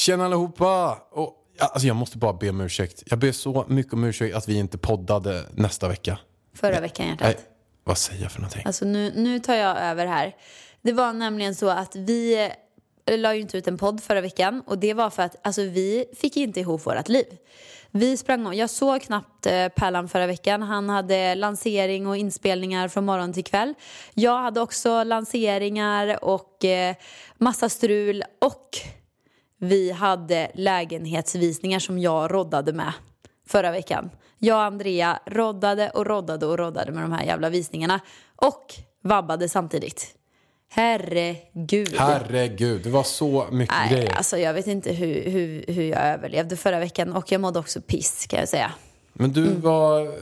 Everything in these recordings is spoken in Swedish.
Tjena allihopa! Och, alltså jag måste bara be om ursäkt. Jag ber så mycket om ursäkt att vi inte poddade nästa vecka. Förra veckan hjärtat. Nej, vad säger jag för någonting? Alltså nu, nu tar jag över här. Det var nämligen så att vi la ju inte ut en podd förra veckan och det var för att alltså, vi fick inte ihop vårt liv. Vi sprang om. Jag såg knappt eh, Pärlan förra veckan. Han hade lansering och inspelningar från morgon till kväll. Jag hade också lanseringar och eh, massa strul och vi hade lägenhetsvisningar som jag roddade med förra veckan. Jag och Andrea roddade och roddade och roddade med de här jävla visningarna och vabbade samtidigt. Herregud. Herregud, det var så mycket Nej, grejer. alltså jag vet inte hur, hur, hur jag överlevde förra veckan och jag mådde också piss kan jag säga. Men du Mm. var...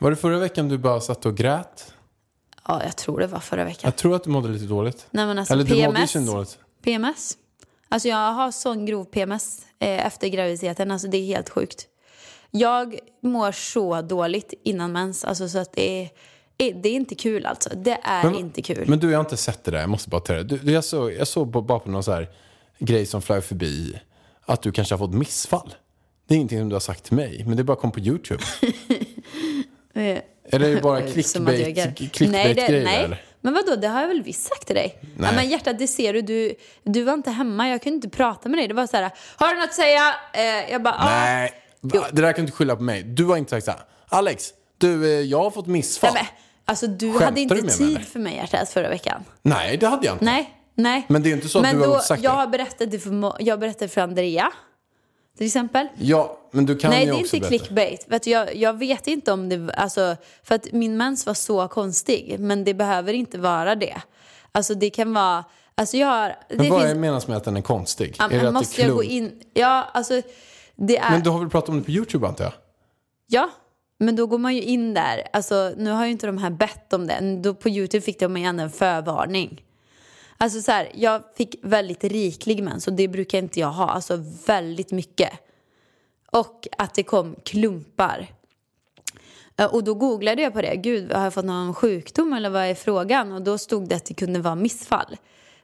Var det förra veckan du bara satt och grät? Ja, jag tror det var förra veckan. Jag tror att du mådde lite dåligt. Nej men alltså Eller du mådde ju PMS. dåligt. PMS. Alltså jag har sån grov PMS eh, efter graviditeten. Alltså det är helt sjukt. Jag mår så dåligt innan mens. Alltså så att det är, är- det är inte kul alltså. Det är Men- inte kul. Men du, jag har inte sett det där. Jag måste bara ta det. Du, jag såg, jag såg på- bara på någon så här grej som flög förbi att du kanske har fått missfall. Det är ingenting som du har sagt till mig, men det bara kom på YouTube. Eh, Eller är det bara jag clickbait- nej, det, nej. Men vadå, det har jag väl visst sagt till dig? Ja, Nej. men hjärtat, det ser du. du. Du var inte hemma, jag kunde inte prata med dig. Det var så här, har du något att säga? Eh, jag bara, ja. Nej, va? det där kan du inte skylla på mig. Du har inte sagt så här. Alex, du, eh, jag har fått missfall. Nej, men, alltså du Skämtar hade inte du mig, tid eller? för mig hjärtat förra veckan. Nej, det hade jag inte. Nej, nej. Men det är inte så att men du har då, sagt jag det. har berättat det för, jag berättade för Andrea. Till exempel. Ja, men du kan Nej, ju det är också inte berätta. clickbait. Vet du, jag, jag vet inte om det... Alltså, för att min mens var så konstig. Men det behöver inte vara det. Alltså det kan vara... Alltså jag har... Men vad finns, är menas med att den är konstig? Ja, är det att måste det är jag gå in... Ja, alltså... Det är... Men du har väl pratat om det på YouTube antar jag? Ja, men då går man ju in där. Alltså, nu har ju inte de här bett om det. Då på YouTube fick de ändå en förvarning. Alltså så här, jag fick väldigt riklig mens och det brukar inte jag ha. Alltså väldigt mycket. Och att det kom klumpar. Eh, och då googlade jag på det. Gud, har jag fått någon sjukdom eller vad är frågan? Och då stod det att det kunde vara missfall.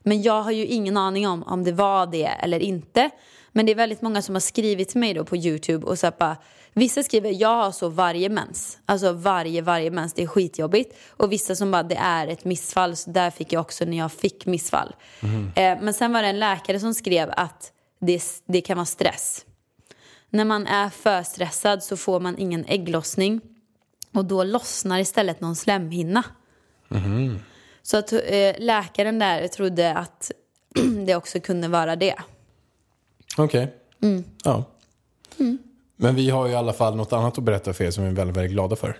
Men jag har ju ingen aning om om det var det eller inte. Men det är väldigt många som har skrivit till mig då på YouTube och så bara, Vissa skriver jag har så varje mens. Alltså varje, varje mens. Det är skitjobbigt. Och vissa som bara det är ett missfall. Så där fick jag också när jag fick missfall. Eh, men sen var det en läkare som skrev att det, det kan vara stress. När man är för stressad så får man ingen ägglossning. Och då lossnar istället någon slemhinna. Så att eh, läkaren där trodde att det också kunde vara det. Okej. Mm. Ja. Men vi har ju i alla fall något annat att berätta för er som vi är väldigt, väldigt glada för.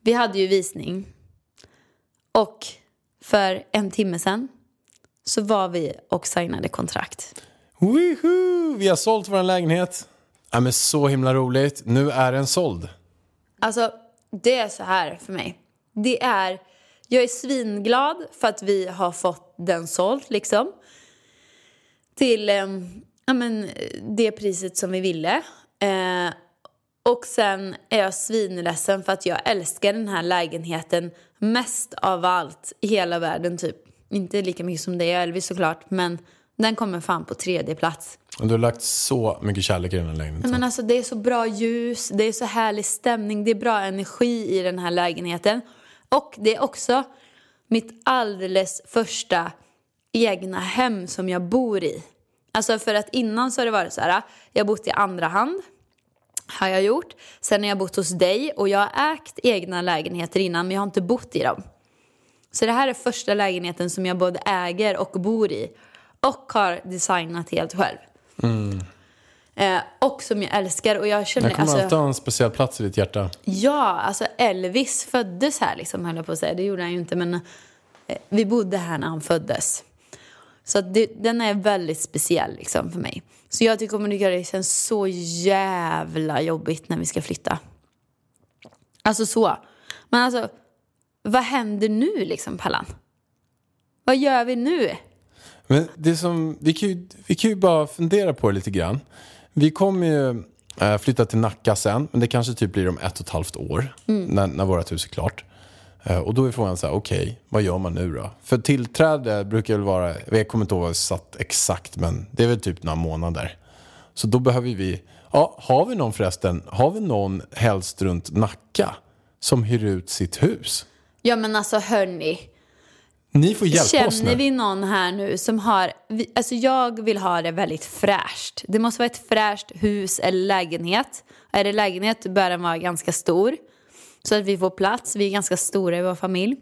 Vi hade ju visning. Och för en timme sedan så var vi och signade kontrakt. Woohoo! Vi har sålt vår lägenhet. Ja, men så himla roligt. Nu är den såld. Alltså, det är så här för mig. Det är, jag är svinglad för att vi har fått den såld liksom. Till eh, ja, men, det priset som vi ville. Eh, och sen är jag svinledsen för att jag älskar den här lägenheten mest av allt i hela världen typ. Inte lika mycket som dig och Elvis såklart, men den kommer fan på tredje plats. Du har lagt så mycket kärlek i den här lägenheten. Men alltså det är så bra ljus, det är så härlig stämning, det är bra energi i den här lägenheten. Och det är också mitt alldeles första egna hem som jag bor i. Alltså för att innan så har det varit så här, jag har bott i andra hand. Har jag gjort. Sen har jag bott hos dig och jag har ägt egna lägenheter innan men jag har inte bott i dem. Så det här är första lägenheten som jag både äger och bor i. Och har designat helt själv. Mm. Eh, och som jag älskar. Och jag känner, Jag kommer alltså, alltid ha en speciell plats i ditt hjärta. Ja, alltså Elvis föddes här liksom, höll jag på att säga. Det gjorde han ju inte, men eh, vi bodde här när han föddes. Så det, den är väldigt speciell liksom för mig. Så jag tycker att det känns så jävla jobbigt när vi ska flytta. Alltså så. Men alltså, vad händer nu liksom, Pallan? Vad gör vi nu? Men det som, vi, kan ju, vi kan ju bara fundera på det lite grann. Vi kommer ju eh, flytta till Nacka sen, men det kanske typ blir om ett och ett halvt år när, när vårt hus är klart. Eh, och då är frågan så här, okej, vad gör man nu då? För tillträde brukar väl vara, jag kommer inte ihåg vad satt exakt, men det är väl typ några månader. Så då behöver vi, ja, har vi någon förresten, har vi någon helst runt Nacka som hyr ut sitt hus? Ja men alltså hörni. Ni får hjälpa oss Känner nu. vi någon här nu som har, alltså jag vill ha det väldigt fräscht. Det måste vara ett fräscht hus eller lägenhet. Är det lägenhet bör den vara ganska stor. Så att vi får plats. Vi är ganska stora i vår familj.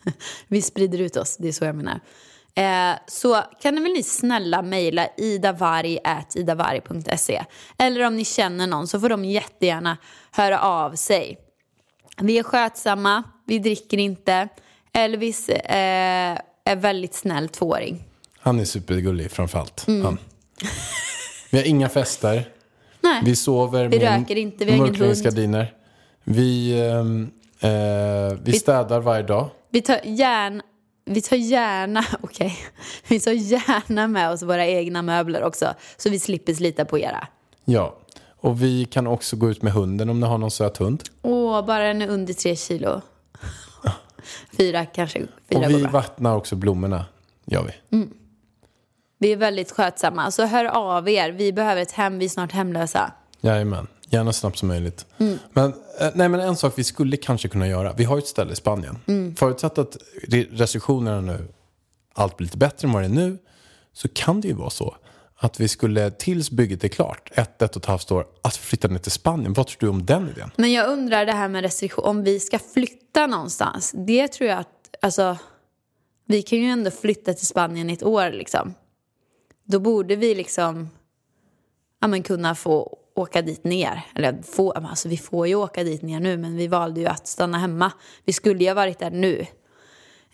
vi sprider ut oss, det är så jag menar. Eh, så kan väl ni snälla mejla idavarg.idavarg.se Eller om ni känner någon så får de jättegärna höra av sig. Vi är skötsamma, vi dricker inte. Elvis eh, är väldigt snäll tvååring. Han är supergullig framförallt. Mm. Han. Vi har inga fester. Nej. Vi sover Vi med röker inte, vi har mörkläggningsgardiner. Vi, ehm, eh, vi städar varje dag. Vi tar gärna, vi tar gärna, okej, vi tar gärna med oss våra egna möbler också. Så vi slipper slita på era. Ja. Och vi kan också gå ut med hunden om ni har någon söt hund. Åh, bara den är under tre kilo. Fyra kanske, fyra Och går vi bra. vattnar också blommorna. Gör vi. Vi är väldigt skötsamma. Så hör av er, vi behöver ett hem, vi är snart hemlösa. Jajamän. Gärna snabbt som möjligt. Mm. Men, eh, nej, men en sak vi skulle kanske kunna göra. Vi har ju ett ställe i Spanien. Mm. Förutsatt att re- restriktionerna nu, allt blir lite bättre än vad det är nu. Så kan det ju vara så att vi skulle, tills bygget är klart, ett, ett och ett halvt år, att flytta ner till Spanien. Vad tror du om den idén? Men jag undrar det här med restriktion, om vi ska flytta någonstans. Det tror jag att, alltså, vi kan ju ändå flytta till Spanien i ett år liksom. Då borde vi liksom, ja men kunna få åka dit ner. Eller få, alltså vi får ju åka dit ner nu men vi valde ju att stanna hemma. Vi skulle ju ha varit där nu.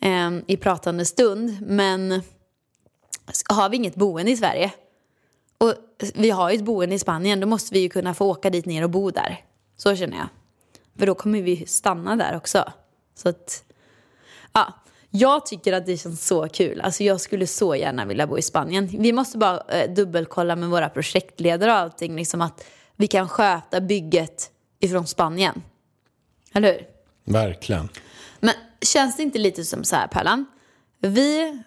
eh, I pratande stund. Men har vi inget boende i Sverige och vi har ju ett boende i Spanien, då måste vi ju kunna få åka dit ner och bo där. Så känner jag. För då kommer vi stanna där också. Så att, ja. Jag tycker att det känns så kul. Alltså jag skulle så gärna vilja bo i Spanien. Vi måste bara eh, dubbelkolla med våra projektledare och allting. Liksom att vi kan sköta bygget ifrån Spanien. Eller hur? Verkligen. Men känns det inte lite som så här, Pärlan? Vi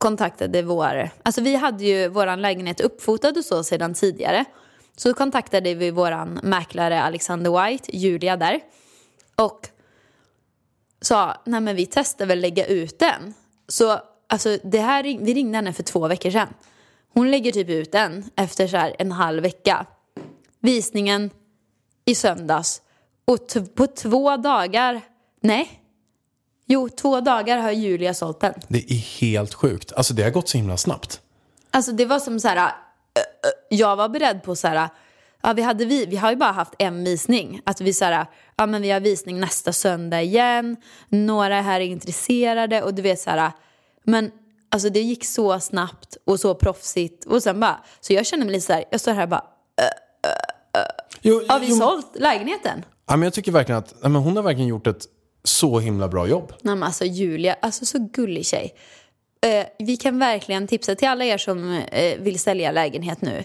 kontaktade vår... Alltså vi hade ju vår lägenhet uppfotad och så sedan tidigare. Så kontaktade vi vår mäklare Alexander White, Julia där. Och sa, nej men vi testar väl lägga ut den. Så alltså det här, vi ringde henne för två veckor sedan. Hon lägger typ ut den efter så här en halv vecka. Visningen i söndags. Och på två dagar, nej. Jo, två dagar har Julia sålt den. Det är helt sjukt. Alltså det har gått så himla snabbt. Alltså det var som så här, ö, ö, jag var beredd på så här, ja vi, hade, vi, vi har ju bara haft en visning. Att vi så här, ja men vi har visning nästa söndag igen, några här är intresserade och du vet så här, men alltså det gick så snabbt och så proffsigt och sen bara, så jag känner mig lite så här, jag står här och bara, Jo, har vi jo, sålt lägenheten? Ja, men jag tycker verkligen att men hon har verkligen gjort ett så himla bra jobb. Nej men alltså Julia, alltså så gullig tjej. Eh, vi kan verkligen tipsa till alla er som eh, vill sälja lägenhet nu.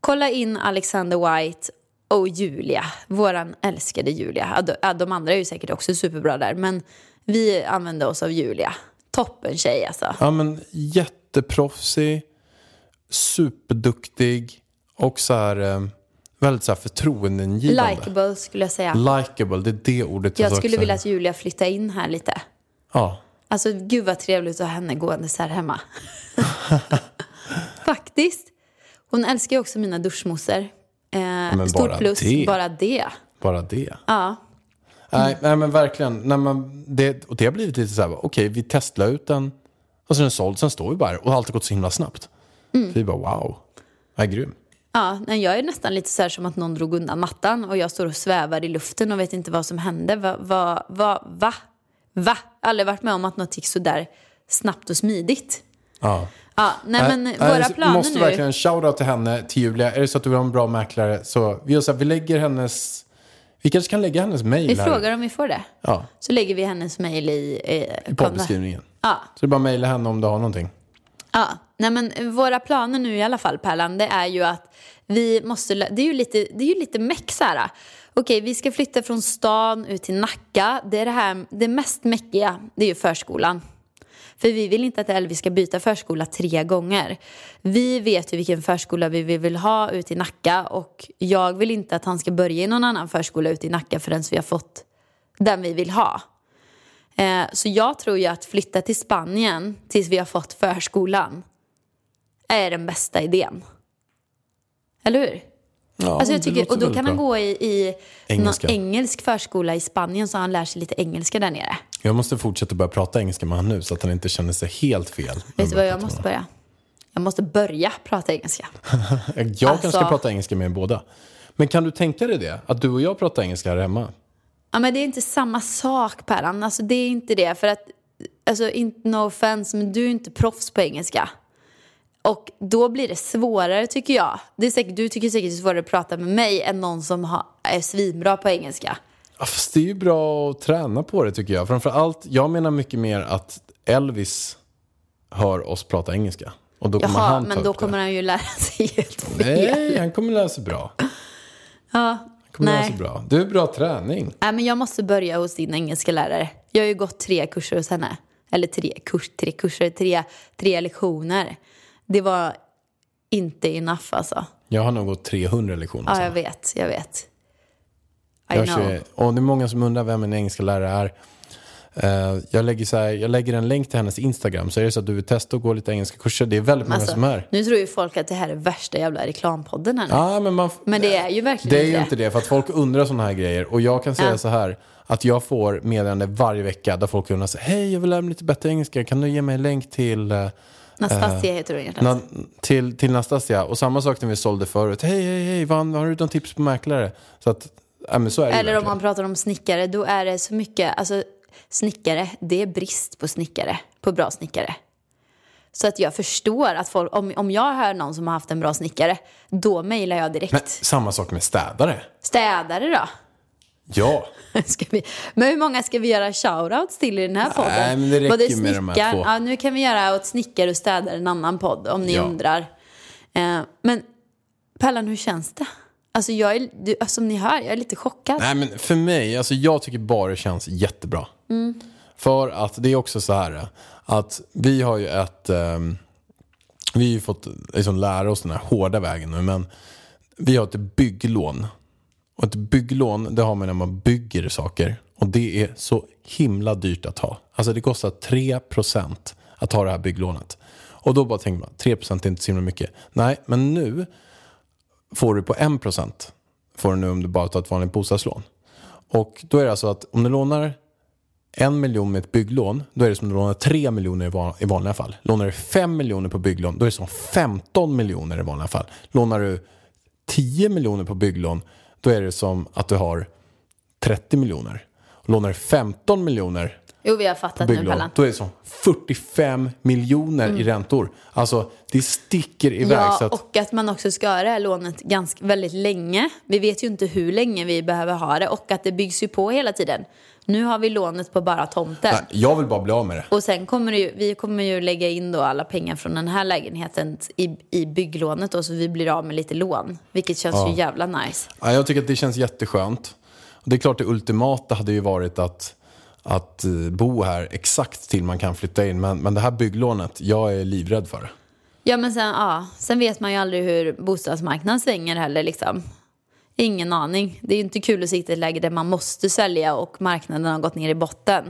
Kolla in Alexander White och Julia, våran älskade Julia. Ja, de, andra är ju säkert också superbra där, men vi använder oss av Julia. Toppen tjej alltså. Ja, men jätteproffsig, superduktig och så här, eh, väldigt så här förtroendeingivande. Likeable skulle jag säga. Likeable, det är det ordet Jag söker skulle vilja att Julia flyttar in här lite. Ja, Alltså gud vad trevligt att ha henne gåendes här hemma. Faktiskt. Hon älskar ju också mina duschmosor. Eh, men stort plus, det. bara det. Bara det. Ja. Nej, nej men verkligen. När man, det, och det har blivit lite så här, okej vi testar ut den och sen är den såld, sen står vi bara här och allt har gått så himla snabbt. Mm. Så vi bara wow, jag är grym. Ja, jag är nästan lite så här som att någon drog undan mattan och jag står och svävar i luften och vet inte vad som hände. Va, va, va, va? Va? Aldrig varit med om att något gick så där snabbt och smidigt. Ja. Ja, nej men Nej, våra planer måste nu. verkligen shoutout till henne, till Julia. Är det så att du vill ha en bra mäklare så vi, gör så här, vi lägger hennes, vi kanske kan lägga hennes Vi här. frågar om vi får det. Ja, Så lägger vi hennes mejl i, eh, i poddbeskrivningen. Ja. Så det är bara att mejla henne om du har någonting. Ja, nej men våra planer nu i alla fall Pärlan, det är ju att vi måste, det är ju lite, det är ju lite meck så här. Okej, vi ska flytta från stan ut till Nacka. Det är det här, det mest meckiga, det är ju förskolan. För vi vill inte att Elvi ska byta förskola tre gånger. Vi vet ju vilken förskola vi vill ha ute i Nacka och jag vill inte att han ska börja i någon annan förskola ute i Nacka förrän vi har fått den vi vill ha. Eh, så jag tror ju att flytta till Spanien tills vi har fått förskolan är den bästa idén. Eller hur? Ja, alltså jag tycker, och då kan han bra. gå i, i Engelska. någon engelsk förskola i Spanien så han lär sig lite engelska där nere. Jag måste fortsätta börja prata engelska med honom nu så att han inte känner sig helt fel. Vet du vad jag måste börja? Jag måste börja prata engelska. Jag kanske Alltså- ska prata engelska med er båda. Men kan du tänka dig det? Att du och jag pratar engelska här hemma? Ja, men det är inte samma sak Pärlan. Alltså det är inte det. För att, alltså inte no offense, men du är inte proffs på engelska. Och då blir det svårare tycker jag. Det är säkert, du tycker säkert det är svårare att prata med mig än någon som har, är svinbra på engelska. Ja, fast det är ju bra att träna på det tycker jag. Framför allt, jag menar mycket mer att Elvis hör oss prata engelska. Och då kommer Jaha, han ta men då kommer han ju lära sig helt fel. Nej, han kommer lära sig bra. ja, kommer lära nej. sig bra. Du är bra träning. nej, men jag måste börja hos din engelska lärare. Jag har ju gått tre kurser hos henne. Eller tre, kurs, tre kurser, tre, tre lektioner. Det var inte enough alltså. Jag har nog gått 300 lektioner. Ja, så. jag vet, jag vet. I Jag know. och det är många som undrar vem min engelska lärare är. Eh, jag, lägger så här, jag lägger en länk till hennes Instagram. Så är det så att du vill testa att gå lite engelska kurser. Det är väldigt många Alltså, som är. Nu tror ju folk att det här är värsta jävla reklampodden här nu. Ja, men, man, Men det är ju verkligen Det är ju inte det, för att folk undrar sådana här grejer. Och jag kan säga Ja. så här, att jag får meddelande varje vecka där folk undrar så hej jag vill lära mig lite bättre engelska, kan du ge mig en länk till, eh, Nastasia heter hon egentligen. na, till, till Nastasia? Och samma sak när vi sålde förut, hej hej hej, vad, har du någon tips på mäklare? Så att, ja men så är det Eller om man pratar om snickare, då är det så mycket, alltså snickare, det är brist på snickare, på bra snickare. Så att jag förstår att folk, om, om jag hör någon som har haft en bra snickare, då mejlar jag direkt. Men samma sak med städare. Städare då? Ja, vi, men hur många ska vi göra shoutouts till i den här podden? Nej, men det räcker Både med de här snickar- två. Ja, nu kan vi göra åt snickare och städare en annan podd om ni Ja. undrar. Eh, men Pellan, hur känns det? Alltså, jag är, du, alltså, som ni hör, jag är lite chockad. Nej men för mig, alltså jag tycker bara det känns jättebra. För att det är också så här att vi har ju ett, ehm, vi har ju fått liksom lära oss den här hårda vägen nu men vi har ett bygglån. Och ett bygglån det har man när man bygger saker. Och det är så himla dyrt att ha. Alltså det kostar 3% att ha det här bygglånet. Och då bara tänker man, 3% är inte så himla mycket. Nej, men nu får du på 1% får du nu om du bara tar ett vanligt bostadslån. Och då är det alltså att om du lånar en miljon med ett bygglån, då är det som att du lånar 3 miljoner i van- i vanliga fall. Lånar du 5 miljoner på bygglån, då är det som 15 miljoner i vanliga fall. Lånar du 10 miljoner på bygglån, då är det som att du har 30 miljoner. Lånar du 15 miljoner Jo, vi har fattat nu, Pellan. då är det som 45 miljoner i räntor. Alltså, det sticker iväg. Ja, så att, och att man också ska ha det här lånet ganska, väldigt länge. Vi vet ju inte hur länge vi behöver ha det och att det byggs ju på hela tiden. Nu har vi lånet på bara tomten. nej, jag vill bara bli av med det. Och sen kommer det ju, vi kommer ju lägga in då alla pengar från den här lägenheten i, i bygglånet då, så vi blir av med lite lån. Vilket känns ju jävla nice. Ja, jag tycker att det känns jätteskönt. Det är klart det ultimata hade ju varit att, att eh, bo här exakt till man kan flytta in. Men, men det här bygglånet, jag är livrädd för det. Ja men sen, ja, sen vet man ju aldrig hur bostadsmarknaden svänger heller liksom. Ingen aning. Det är ju inte kul att sitta i ett läge där man måste sälja och marknaden har gått ner i botten.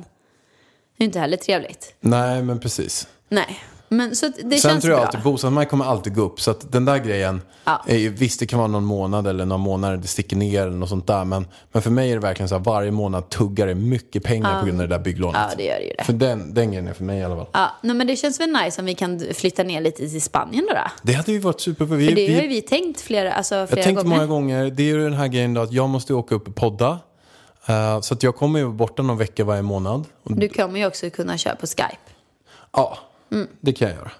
Det är ju inte heller trevligt. Nej, men precis. Nej. Men så att det Sen känns tror jag bra. alltid bostadsmarknaden kommer alltid gå upp. Så att den där grejen, Ja. är visst det kan vara någon månad eller några månader det sticker ner eller något sånt där. Men, men för mig är det verkligen så här, varje månad tuggar det mycket pengar på grund av det där bygglånet. Ja, det gör det ju det. För den, den grejen är för mig i alla fall. Ja, nej, men det känns väl nice om vi kan flytta ner lite till Spanien då. då. Det hade ju varit super. För vi, För det vi, har ju vi tänkt flera, alltså, jag flera tänkte gånger. många gånger, det är ju den här grejen då att jag måste åka upp och podda. Eh, så att jag kommer ju borta någon vecka varje månad. Du kommer ju också kunna köra på Skype. ja, Mm. det kan jag göra.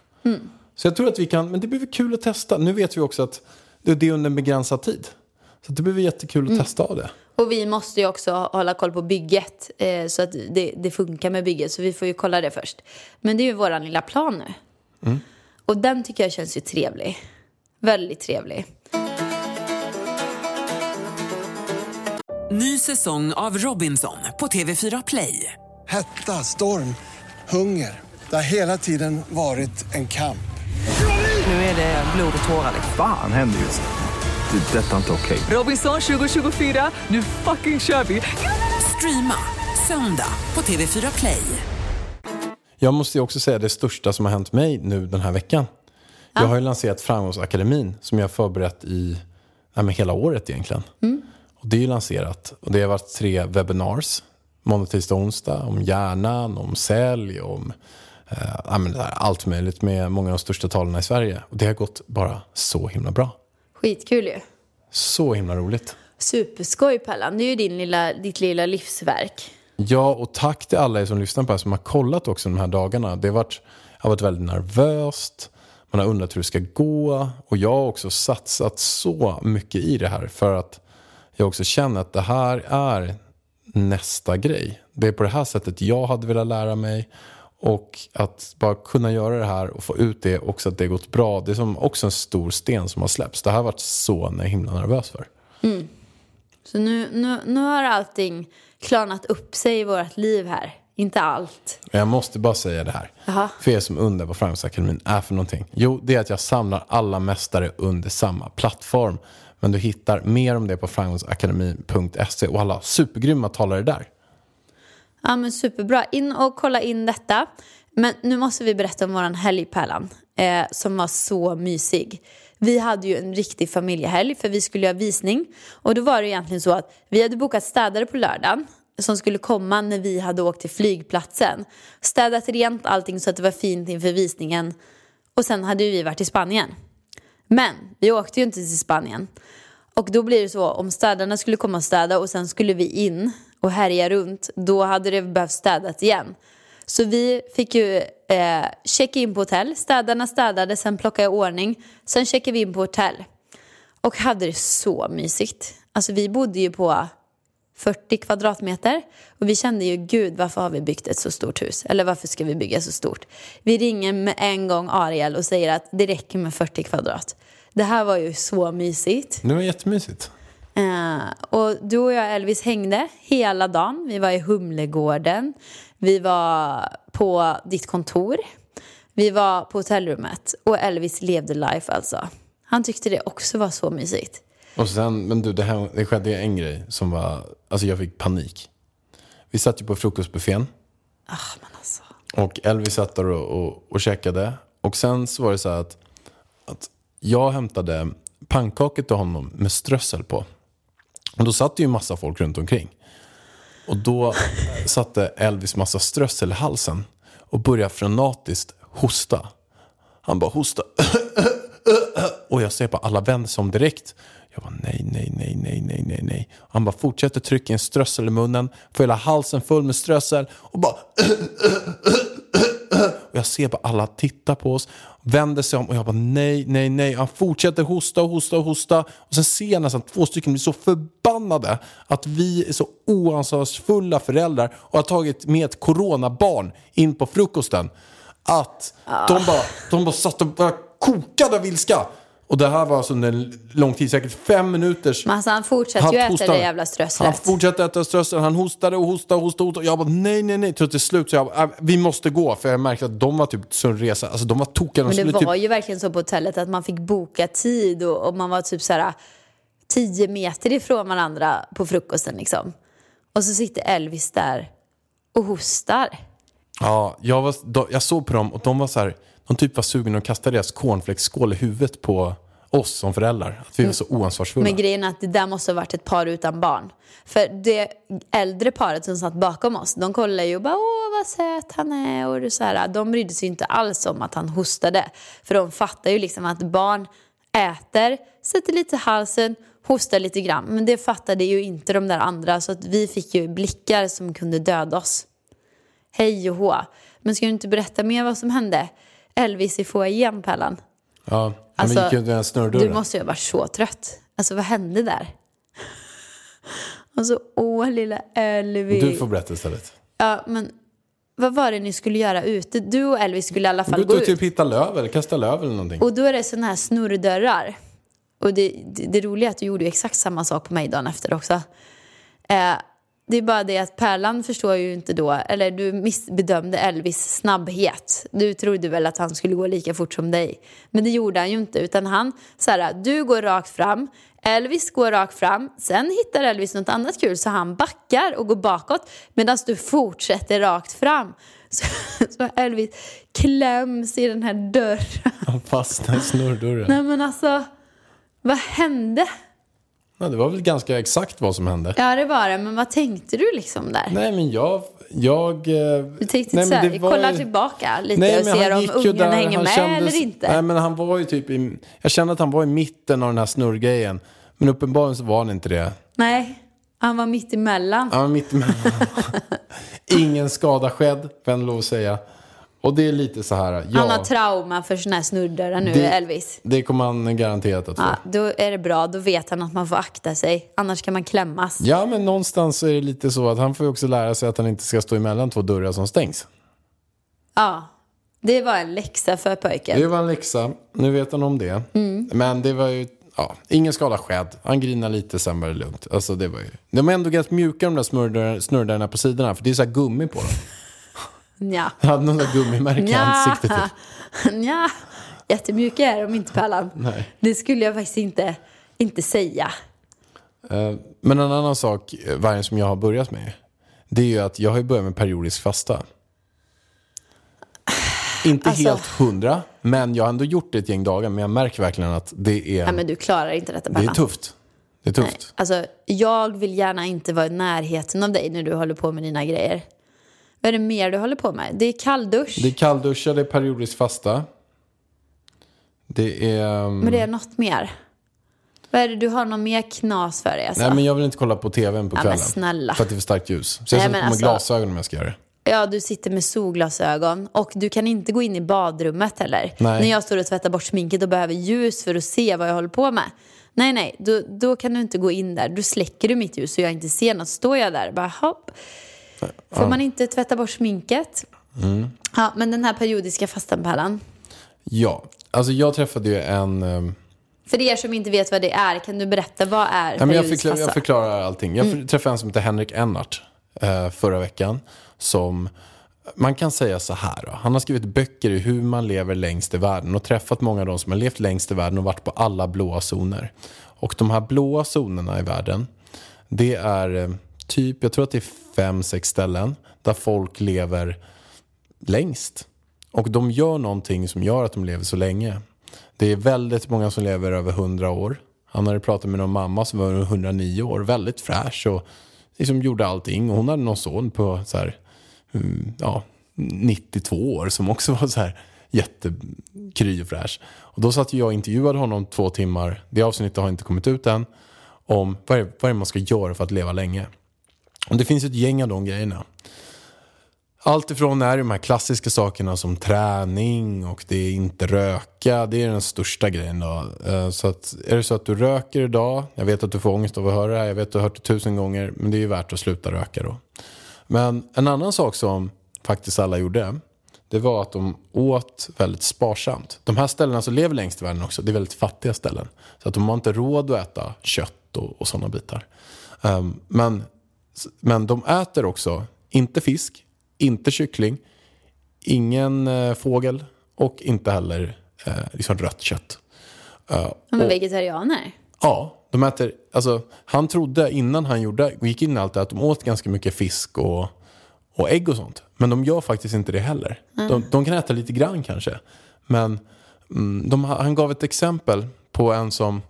Så jag tror att vi kan, men det blir väl kul att testa. Nu vet vi också att det är under en begränsad tid. Så det blir väl jättekul Mm. att testa av det. Och vi måste ju också hålla koll på bygget eh, så att det, det funkar med bygget. Så vi får ju kolla det först. Men det är ju våran lilla plan nu. Mm. Och den tycker jag känns ju trevlig. Väldigt trevlig. Ny säsong av Robinson på TV4 Play. Hetta, storm, hunger. Det har hela tiden varit en kamp. Nu är det blod och tårar. liksom. Fan händer just nu. Det. är Detta är inte okej. Robinson 2024, nu fucking kör vi! Streama söndag på TV4 Play. Jag måste ju också säga det största som har hänt mig nu den här veckan. Jag har ju lanserat Framgångsakademin som jag har förberett i ja, men hela året egentligen. Och det är ju lanserat och det har varit tre webinars. Måndag, tisdag, onsdag om hjärnan, om sälj, om eh, allt möjligt med många av de största talarna i Sverige. Och det har gått bara så himla bra. Skitkul ju. Så himla roligt. Superskoj Pallan. Det är ju din lilla, ditt lilla livsverk. Ja, och tack till alla er som lyssnar på det här som har kollat också de här dagarna. Det har varit, har varit väldigt nervöst. Man har undrat hur det ska gå. Och jag har också satsat så mycket i det här för att jag också känner att det här är nästa grej. Det är på det här sättet jag hade velat lära mig. Och att bara kunna göra det här och få ut det också att det gått bra. Det är som också en stor sten som har släppts. Det här har varit så himla nervös för. Så nu, nu, nu har allting klarnat upp sig i vårt liv här. Inte allt. Jag måste bara säga det här. Jaha. För er som undrar vad Framgångsakademin är för någonting. Jo, det är att jag samlar alla mästare under samma plattform. Men du hittar mer om det på framgångsakademin.se och alla supergrymma talare där. Ja men superbra. In och kolla in detta. Men nu måste vi berätta om våran helg Pärlan. Eh, som var så mysig. Vi hade ju en riktig familjehelg för vi skulle göra visning. Och då var det egentligen så att vi hade bokat städare på lördagen. Som skulle komma när vi hade åkt till flygplatsen. Städat rent allting så att det var fint inför visningen. Och sen hade ju vi varit i Spanien. Men vi åkte ju inte till Spanien. Och då blir det så, om städarna skulle komma och städa och sen skulle vi in och härja runt, då hade det behövt städat igen. Så vi fick ju eh, checka in på hotell, städarna städade, sen plockade jag i ordning, sen checkade vi in på hotell. Och hade det så mysigt. Alltså vi bodde ju på 40 kvadratmeter. Och vi kände ju, gud varför har vi byggt ett så stort hus? Eller varför ska vi bygga så stort? Vi ringer med en gång Ariel och säger att det räcker med 40 kvadrat. Det här var ju så mysigt. Det var jättemysigt. Eh, och du och jag Elvis hängde hela dagen. Vi var i Humlegården. Vi var på ditt kontor. Vi var på hotellrummet. Och Elvis levde life alltså. Han tyckte det också var så mysigt. Och sen, men du, det, här, det skedde en grej som var, alltså jag fick panik. Vi satt ju på frukostbuffén. Ah, men alltså. Och Elvis satt där och, och, och käkade. Och sen så var det så att, att jag hämtade pannkakor till honom med strössel på. Och då satt det ju massa folk runt omkring. Och då satte Elvis massa strössel i halsen och började frenatiskt hosta. Han bara hosta. Och jag ser på alla vänder sig om direkt. Jag bara nej, nej, nej, nej, nej, nej, nej. Han bara fortsätter trycka in strössel i munnen. Får hela halsen full med strössel. Och bara och jag ser bara alla titta på oss, vänder sig om och jag bara nej, nej, nej. Han fortsätter hosta och hosta och hosta. Och sen ser jag nästan två stycken bli så förbannade att vi är så oansvarsfulla föräldrar och har tagit med ett coronabarn in på frukosten. Att de, bara, de bara satt och bara kokade av ilska. Och det här var alltså under en lång tid, säkert fem minuters Men alltså han fortsatte ju äta det jävla Han strösslet. fortsatte äta strössel, han hostade och hostade och hostade. Och. Jag bara nej, nej, nej. Till till slut så jag bara, "Äh, vi måste gå. För jag märkte att de var typ så resa. Alltså de var tokiga. Men det skulle var typ, ju verkligen så på hotellet att man fick boka tid och, och man var typ så här tio meter ifrån varandra på frukosten liksom. Och så sitter Elvis där och hostar. ja, jag, var, jag såg på dem och de var så här, hon typ var sugen att kasta deras cornflakesskål i huvudet på oss som föräldrar. Att vi var så oansvarsfulla. Men grejen är att det där måste ha varit ett par utan barn. För det äldre paret som satt bakom oss, de kollade ju och bara åh vad söt han är och så här. De brydde sig inte alls om att han hostade. För de fattar ju liksom att barn äter, sätter lite i halsen, hostar lite grann. Men det fattade ju inte de där andra så att vi fick ju blickar som kunde döda oss. Hej och hå. Men ska du inte berätta mer vad som hände? Elvis i foajén, Pärlan. Ja, Alltså, men gick ju inte ens snurrdörren. Du måste ju ha varit så trött. Alltså vad hände där? Alltså åh lilla Elvis. Du får berätta istället. Ja men vad var det ni skulle göra ute? Du och Elvis skulle i alla fall Gå ut gå och ut. typ hitta löv eller kasta löv eller någonting. Och då är det sådana här snurrdörrar. Och det, det, det roliga är att du gjorde ju exakt samma sak på mig dagen efter också. Eh, det är bara det att Pärlan förstår ju inte då, eller du missbedömde Elvis snabbhet. Du trodde väl att han skulle gå lika fort som dig. Men det gjorde han ju inte, utan han, så här, du går rakt fram, Elvis går rakt fram, sen hittar Elvis något annat kul så han backar och går bakåt medan du fortsätter rakt fram. Så, så Elvis kläms i den här dörren. Han fastnade i snurrdörren. Nej men alltså, vad hände? Ja, det var väl ganska exakt vad som hände. Ja det var det, men vad tänkte du liksom där? Nej men jag... jag eh, Du tänkte nej, så men här, det var kolla ju- tillbaka lite Nej, och ser han om där, hänger med kändes- eller inte. Nej men han var ju typ i, Jag kände att han var i mitten av den här snurrgrejen. Men uppenbarligen så var han inte det. Nej, han var mitt emellan. Han var mitt emellan. Ingen skada skedd, jag lov att säga. Och det är lite så här, ja. Han har trauma för såna här snurrdörrar nu, Det- Elvis. det kommer han garanterat att få. Ja, då är det bra, då vet han att man får akta sig. Annars kan man klämmas. Ja, men någonstans är det lite så att han får ju också lära sig att han inte ska stå emellan två dörrar som stängs. Ja, det var en läxa för pojken. Det var en läxa. Nu vet han om det. Mm. Men det var ju, ja, ingen skada skedd. Han grinade lite, sen var det lugnt. Alltså det var ju, de är ändå ganska mjuka de där snurrdörrarna på sidorna. För det är så här gummi på dem. Ja. Han hade någon där gummimärke i Ja. ansiktet. Typ. ja, jättemjuka är de inte Pärlan. Nej. Det skulle jag faktiskt inte, inte säga. Eh, Men en annan sak, eh, vargen som jag har börjat med. Det är ju att jag har börjat med periodisk fasta. Inte Alltså- helt hundra, men jag har ändå gjort det ett gäng dagar. Men jag märker verkligen att det är, Nej, men du klarar inte detta det Pärlan. är tufft. Det är tufft. Alltså, jag vill gärna inte vara i närheten av dig när du håller på med dina grejer. Vad är det mer du håller på med? Det är kalldusch. Det är kallduscha, det är periodisk fasta. Det är... um, Men det är något mer. Vad är det, du har någon mer knas för dig alltså? Nej, men jag vill inte kolla på tvn på Ja, men kvällen. snälla. För att det är för starkt ljus. Så jag sätter på mig alltså- glasögon om jag ska göra det. Ja, du sitter med solglasögon och du kan inte gå in i badrummet heller. Nej. När jag står och tvättar bort sminket och behöver ljus för att se vad jag håller på med. Nej, nej, då, då kan du inte gå in där. Då släcker du mitt ljus så jag inte ser något. Står jag där, bara hopp. Får man inte tvätta bort sminket? Mm. Ja, men den här periodiska fastanpärlan. Ja, alltså jag träffade ju en... um, För er som inte vet vad det är, kan du berätta vad är Nej, men jag, periodisk förklar, fasta? jag förklarar allting. Jag Mm. träffade en som heter Henrik Ennart eh, förra veckan. Som, man kan säga så här. Då. Han har skrivit böcker i hur man lever längst i världen och träffat många av de som har levt längst i världen och varit på alla blåa zoner. Och de här blåa zonerna i världen, det är eh, typ, jag tror att det är fem, sex ställen där folk lever längst. Och de gör någonting som gör att de lever så länge. Det är väldigt många som lever över 100 år. Han hade pratat med någon mamma som var 109 år, väldigt fräsch och liksom gjorde allting. Och hon hade någon son på så här, mm, ja, 92 år som också var så här jättekry och fräsch. Och då satt jag och intervjuade honom två timmar, det avsnittet har inte kommit ut än, om vad är, vad är det man ska göra för att leva länge. Och det finns ett gäng av de grejerna. Allt ifrån är de här klassiska sakerna som träning och det är inte röka. Det är den största grejen då. Eh, så att, är det så att du röker idag, jag vet att du får ångest av att höra det här, jag vet att du har hört det tusen gånger, men det är ju värt att sluta röka då. Men en annan sak som faktiskt alla gjorde, det var att de åt väldigt sparsamt. De här ställena som lever längst i världen också, det är väldigt fattiga ställen. Så att de har inte råd att äta kött och, och sådana bitar. Um, men, men de äter också, inte fisk, inte kyckling, ingen eh, fågel och inte heller eh, liksom rött kött. Eh, De är och- vegetarianer. Ja, de äter, alltså, han trodde innan han gjorde, gick in i allt det att de åt ganska mycket fisk och, och ägg och sånt. Men de gör faktiskt inte det heller. De, de kan äta lite grann kanske. Men mm, de, han gav ett exempel på en som,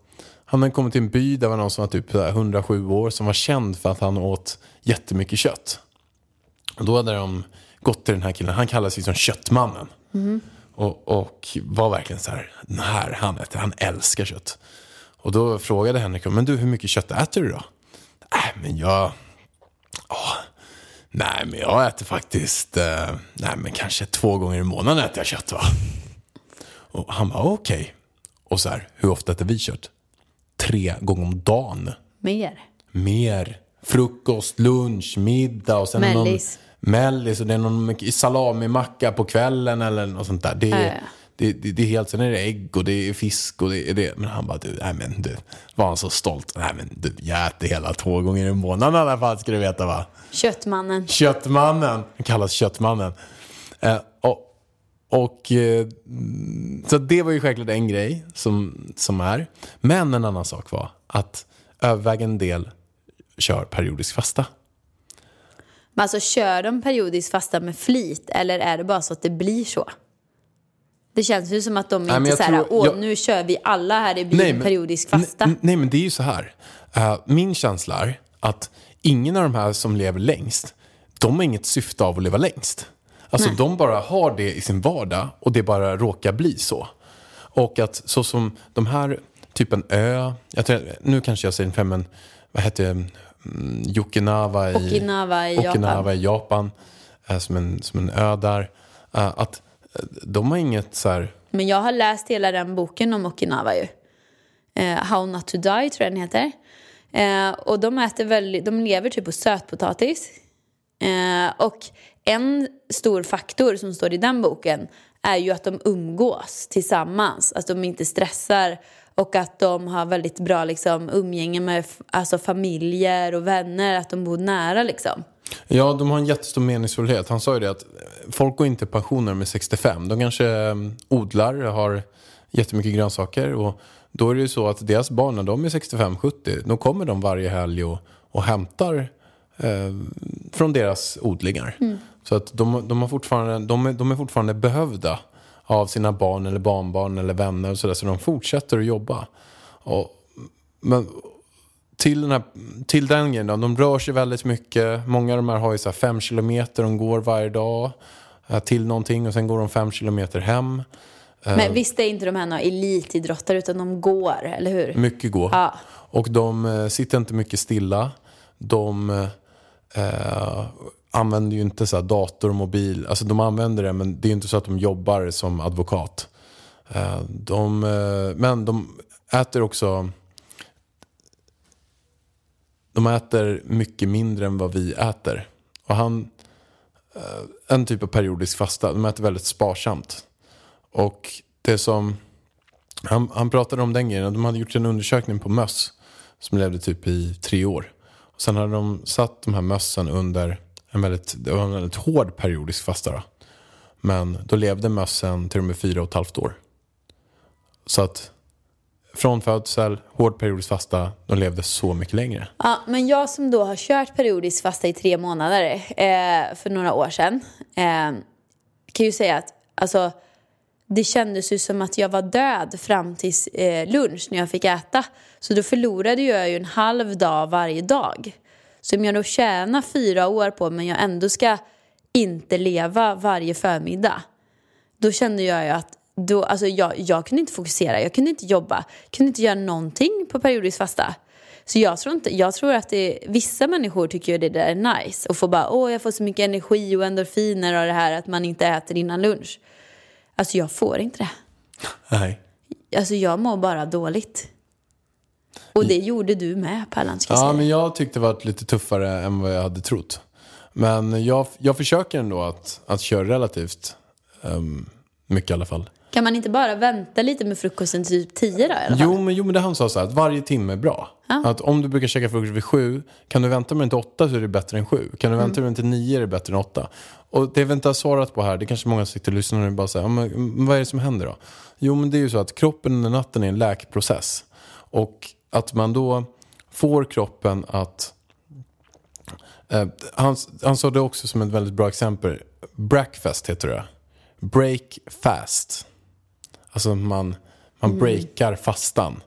han hade kommit till en by där var någon som var typ så här 107 år som var känd för att han åt jättemycket kött. Och då hade de gått till den här killen, han kallar sig som köttmannen. Och, och var verkligen så här, den här han äter, han älskar kött. Och då frågade Henrik, men du hur mycket kött äter du då? Nej men jag, åh, nej men jag äter faktiskt, eh, nej men kanske två gånger i månaden äter jag kött va. Och han bara okej. Och så här, hur ofta äter vi kött? Tre gånger om dagen. Mer. Mer. Frukost, lunch, middag och sen Mellis. någon mellis och det är någon salamimacka på kvällen eller något sånt där. Det är, ja. Det, det, det är helt, sen är det ägg och det är fisk och det är det. Men han bara, du, nej men du, var han så stolt. Nej men du, jag äter hela två gånger i månaden i alla fall ska du veta va. Köttmannen. Köttmannen, han kallas Köttmannen. Eh, och, eh, så det var ju självklart en grej som, som är. Men en annan sak var att övervägande del kör periodisk fasta. Men alltså kör de periodiskt fasta med flit eller är det bara så att det blir så? Det känns ju som att de men inte så här, åh jag- nu kör vi alla här i byn periodisk fasta. Nej, nej, men det är ju så här. Eh, min känsla är att ingen av de här som lever längst, de har inget syfte av att leva längst. Alltså de bara har det i sin vardag och det bara råkar bli så. Och att så som de här, typ en ö, tror, nu kanske jag säger fel men vad heter det, mm, Okinawa i Okinawa i Okinawa i Japan, eh, som, en, som en ö där. Eh, att eh, de har inget så här, Men jag har läst hela den boken om Okinawa ju. How not to die tror jag den heter. Och de äter väldigt, de lever typ på sötpotatis. Eh, och en stor faktor som står i den boken är ju att de umgås tillsammans. Att de inte stressar och att de har väldigt bra liksom, umgänge med alltså, familjer och vänner. Att de bor nära liksom. Ja, de har en jättestor meningsfullhet. Han sa ju det att eh, folk går inte i pension när de är 65. De kanske eh, odlar, har jättemycket grönsaker. Och då är det ju så att deras barn, när de är 65-70, då kommer de varje helg och, och hämtar eh, från deras odlingar. Så att de, de, har fortfarande, de, är, de är fortfarande behövda av sina barn eller barnbarn eller vänner och sådär. Så de fortsätter att jobba. Och, men till den, här, till den grejen då, de rör sig väldigt mycket. Många av de här har ju så här fem kilometer de går varje dag eh, till någonting och sen går de fem kilometer hem. Men visst är inte de här några elitidrottare utan de går, eller hur? Mycket går. Ja. Och de eh, sitter inte mycket stilla. De eh, använder ju inte så här dator och mobil. Alltså de använder det men det är inte så att de jobbar som advokat. Eh, de, eh, men de äter också de äter mycket mindre än vad vi äter. Och han, eh, en typ av periodisk fasta, de äter väldigt sparsamt. Och det som, han, han pratade om den grejen, de hade gjort en undersökning på möss som levde typ i tre år. Sen hade de satt de här mössen under en väldigt, det var en väldigt hård periodisk fasta. Då. Men då levde mössen till och med fyra och ett halvt år. Så att från födsel, hård periodisk fasta, de levde så mycket längre. Ja, men jag som då har kört periodisk fasta i tre månader eh, för några år sedan eh, kan ju säga att alltså, det kändes ju som att jag var död fram till eh, lunch när jag fick äta. Så då förlorade jag ju en halv dag varje dag. Så om jag då tjänar fyra år på men jag ändå ska inte leva varje förmiddag då kände jag ju att då, alltså jag, jag kunde inte fokusera, jag kunde inte jobba, Jag kunde inte göra någonting på periodisk fasta. Så jag tror, inte, jag tror att det, vissa människor tycker att det där är nice och får bara åh jag får så mycket energi och endorfiner av det här att man inte äter innan lunch. Alltså jag får inte det. Nej. Alltså jag mår bara dåligt. Och det gjorde du med Pärlan ska jag Ja, säga. men jag tyckte det var lite tuffare än vad jag hade trott. Men jag, jag försöker ändå att, att köra relativt um, mycket i alla fall. Kan man inte bara vänta lite med frukosten till typ 10 då? Jo men, jo, men det han sa så här, att varje timme är bra. Att om du brukar käka frukost vid sju, kan du vänta med den till åtta så är det bättre än sju. Kan du vänta med den till nio är det bättre än åtta. Och det vi inte har svarat på här, det kanske många sitter och lyssnar och bara säger, men vad är det som händer då? Jo men det är ju så att kroppen under natten är en läkprocess. Och att man då får kroppen att Eh, han, han sa det också som ett väldigt bra exempel. Breakfast heter det. Break fast. Alltså man, man breakar fastan.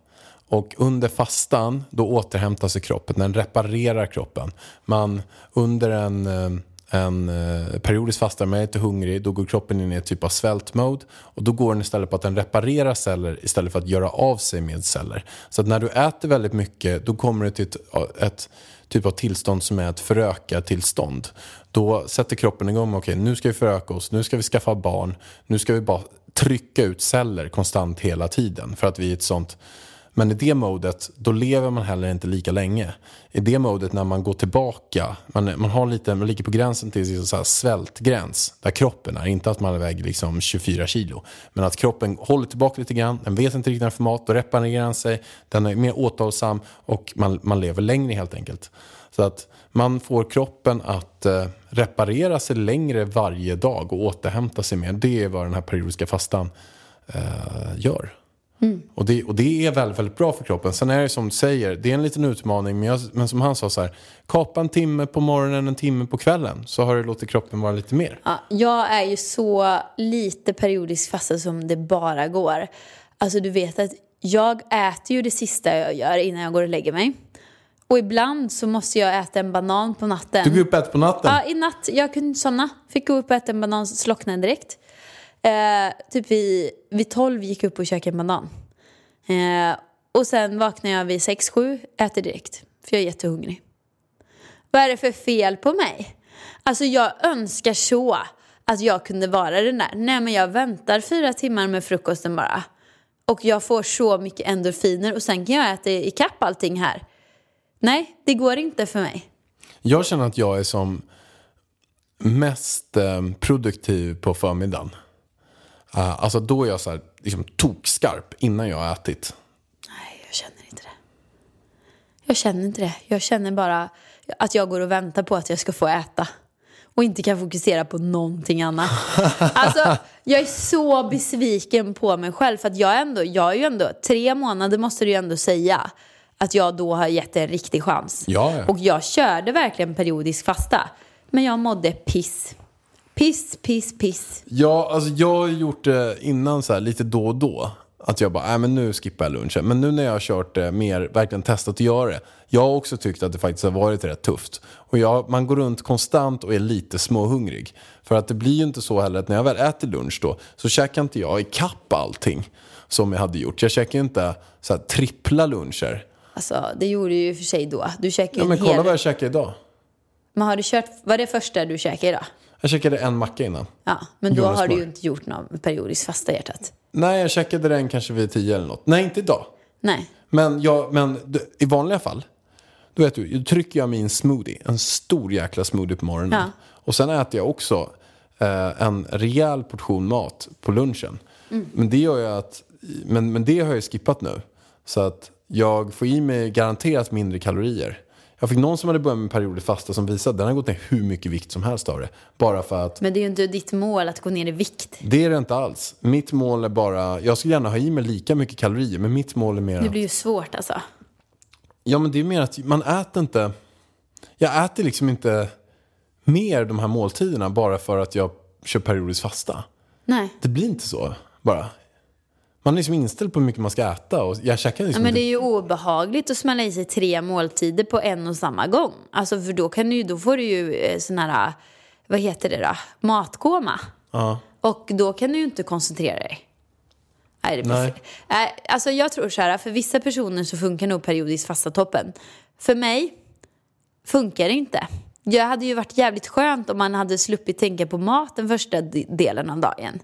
Och under fastan, då återhämtar sig kroppen, den reparerar kroppen. Man, under en, eh, en eh, periodisk fasta, man är lite hungrig, då går kroppen in i ett typ av svältmode. Och då går den istället på att den reparerar celler istället för att göra av sig med celler. Så att när du äter väldigt mycket, då kommer du till ett, ett typ av tillstånd som är ett föröka-tillstånd. Då sätter kroppen igång okej nu ska vi föröka oss, nu ska vi skaffa barn, nu ska vi bara trycka ut celler konstant hela tiden. För att vi är ett sånt men i det modet, då lever man heller inte lika länge. I det modet när man går tillbaka, man, man, har lite, man ligger på gränsen till så här svältgräns, där kroppen är. Inte att man väger liksom 24 kilo, men att kroppen håller tillbaka lite grann, den vet inte riktigt när den får mat, då reparerar den sig, den är mer återhållsam och man, man lever längre helt enkelt. Så att man får kroppen att eh, reparera sig längre varje dag och återhämta sig mer. Det är vad den här periodiska fastan eh, gör. Och, det, och det är väldigt, väldigt bra för kroppen. Sen är det som du säger, det är en liten utmaning. Men, jag, men som han sa så här, kapa en timme på morgonen, en timme på kvällen. Så har du låtit kroppen vara lite mer. Ja, jag är ju så lite periodisk fasta som det bara går. Alltså du vet att jag äter ju det sista jag gör innan jag går och lägger mig. Och ibland så måste jag äta en banan på natten. Du går upp och äter på natten. Ja, i natt. Jag kunde inte somna. Fick gå upp och äta en banan, slocknade direkt. Eh, typ vid, vid 12 gick jag upp och käkade en banan. Eh, och sen vaknade jag vid 6-7, äter direkt. För jag är jättehungrig. Vad är det för fel på mig? Alltså jag önskar så att jag kunde vara den där. Nej men jag väntar fyra timmar med frukosten bara. Och jag får så mycket endorfiner och sen kan jag äta ikapp allting här. Nej, det går inte för mig. Jag känner att jag är som mest eh, produktiv på förmiddagen. Uh, alltså då är jag så här, liksom tokskarp innan jag har ätit. Nej, jag känner inte det. Jag känner inte det. Jag känner bara att jag går och väntar på att jag ska få äta. Och inte kan fokusera på någonting annat. Alltså, jag är så besviken på mig själv. För att jag, ändå, jag är ju ändå, tre månader måste du ju ändå säga. Att jag då har gett det en riktig chans. Ja, ja. Och jag körde verkligen periodisk fasta. Men jag mådde piss. Piss, piss, piss. Ja, alltså jag har gjort det innan så här, lite då och då. Att jag bara, nej men nu skippar jag lunchen. Men nu när jag har kört det mer, verkligen testat att göra det. Jag har också tyckt att det faktiskt har varit rätt tufft. Och jag, man går runt konstant och är lite småhungrig. För att det blir ju inte så heller att när jag väl äter lunch då så käkar inte jag i kapp allting som jag hade gjort. Jag käkar ju inte så här, trippla luncher. Alltså, det gjorde ju för sig då. Du käkade Ja en men kolla hel... vad jag käkar idag. Men har du kört... Var det första du käkade idag? Jag käkade en macka innan. Ja, men då har du ju inte gjort någon periodisk fasta hjärtat. Nej, jag käkade den kanske vid tio eller något. Nej, inte idag. Nej. Men, jag, men i vanliga fall, då vet du, då trycker jag min smoothie, en stor jäkla smoothie på morgonen. Ja. Och sen äter jag också eh, en rejäl portion mat på lunchen. Men det gör jag att, men, men det har jag skippat nu. Så att jag får i mig garanterat mindre kalorier. Jag fick någon som hade börjat med en periodisk fasta som visade att den har gått ner hur mycket vikt som helst av det. Bara för att Men det är ju inte ditt mål att gå ner i vikt. det är det inte alls. Mitt mål är bara, jag skulle gärna ha i mig lika mycket kalorier, men mitt mål är mer Det blir ju svårt alltså. Ja, men det är mer att man äter inte... Jag äter liksom inte mer de här måltiderna bara för att jag kör periodisk fasta. Nej. Det blir inte så bara. Man är liksom inställd på hur mycket man ska äta och jag käkar Ja, liksom men det är ju obehagligt att smälla i sig tre måltider på en och samma gång. Alltså för då, kan du, då får du ju eh, sån här, vad heter det då, matkoma. Ja. Och då kan du ju inte koncentrera dig. Nej, det Nej. alltså jag tror så här, för vissa personer så funkar nog periodiskt fasta toppen. För mig funkar det inte. Jag hade ju varit jävligt skönt om man hade sluppit tänka på mat den första de- delen av dagen.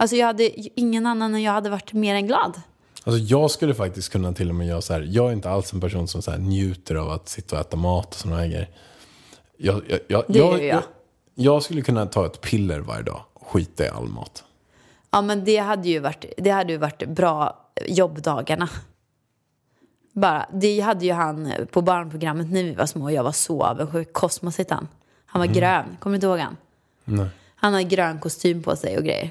Alltså jag hade ingen annan än jag hade varit mer än glad. Alltså jag skulle faktiskt kunna till och med göra så här. Jag är inte alls en person som så njuter av att sitta och äta mat och sådana här grejer. Jag, jag, jag, Det jag, gör jag. jag, jag skulle kunna ta ett piller varje dag och skita i all mat. Ja men det hade ju varit, det hade ju varit bra jobbdagarna. Bara, det hade ju han på barnprogrammet när vi var små. Jag var så avundsjuk. Kosmos hette han. Han var grön. Kommer du inte ihåg han? Nej. Han hade grön kostym på sig och grejer.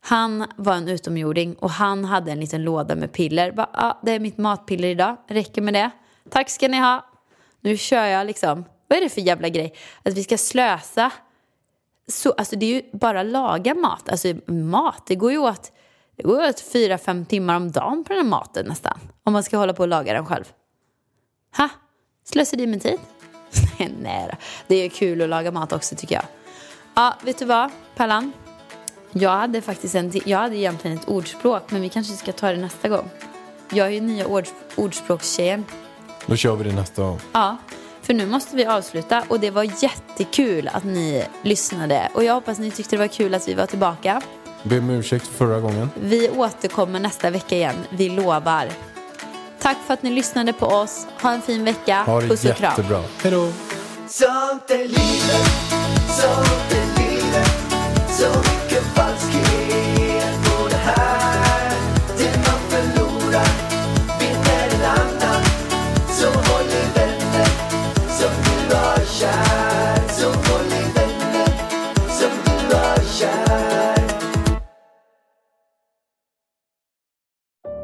Han var en utomjording och han hade en liten låda med piller. Bara, ah, det är mitt matpiller idag. Räcker med det. Tack ska ni ha. Nu kör jag liksom. Vad är det för jävla grej? Att vi ska slösa. Så, alltså det är ju bara laga mat. Alltså mat, det går ju åt. Det går åt fyra, fem timmar om dagen på den här maten nästan. Om man ska hålla på och laga den själv. Ha? Slösar med tid? Nej då. Det är kul att laga mat också tycker jag. Ja, vet du vad, Pallan? Jag hade faktiskt en, jag hade egentligen ett ordspråk, men vi kanske ska ta det nästa gång. Jag är ju nya ord, ordspråkstjejen. Då kör vi det nästa gång. Ja, för nu måste vi avsluta och det var jättekul att ni lyssnade och jag hoppas ni tyckte det var kul att vi var tillbaka. Be om ursäkt för förra gången. Vi återkommer nästa vecka igen, vi lovar. Tack för att ni lyssnade på oss. Ha en fin vecka. Ha det Puss och kram. jättebra. Hej då! Sånt är livet, sånt är livet Så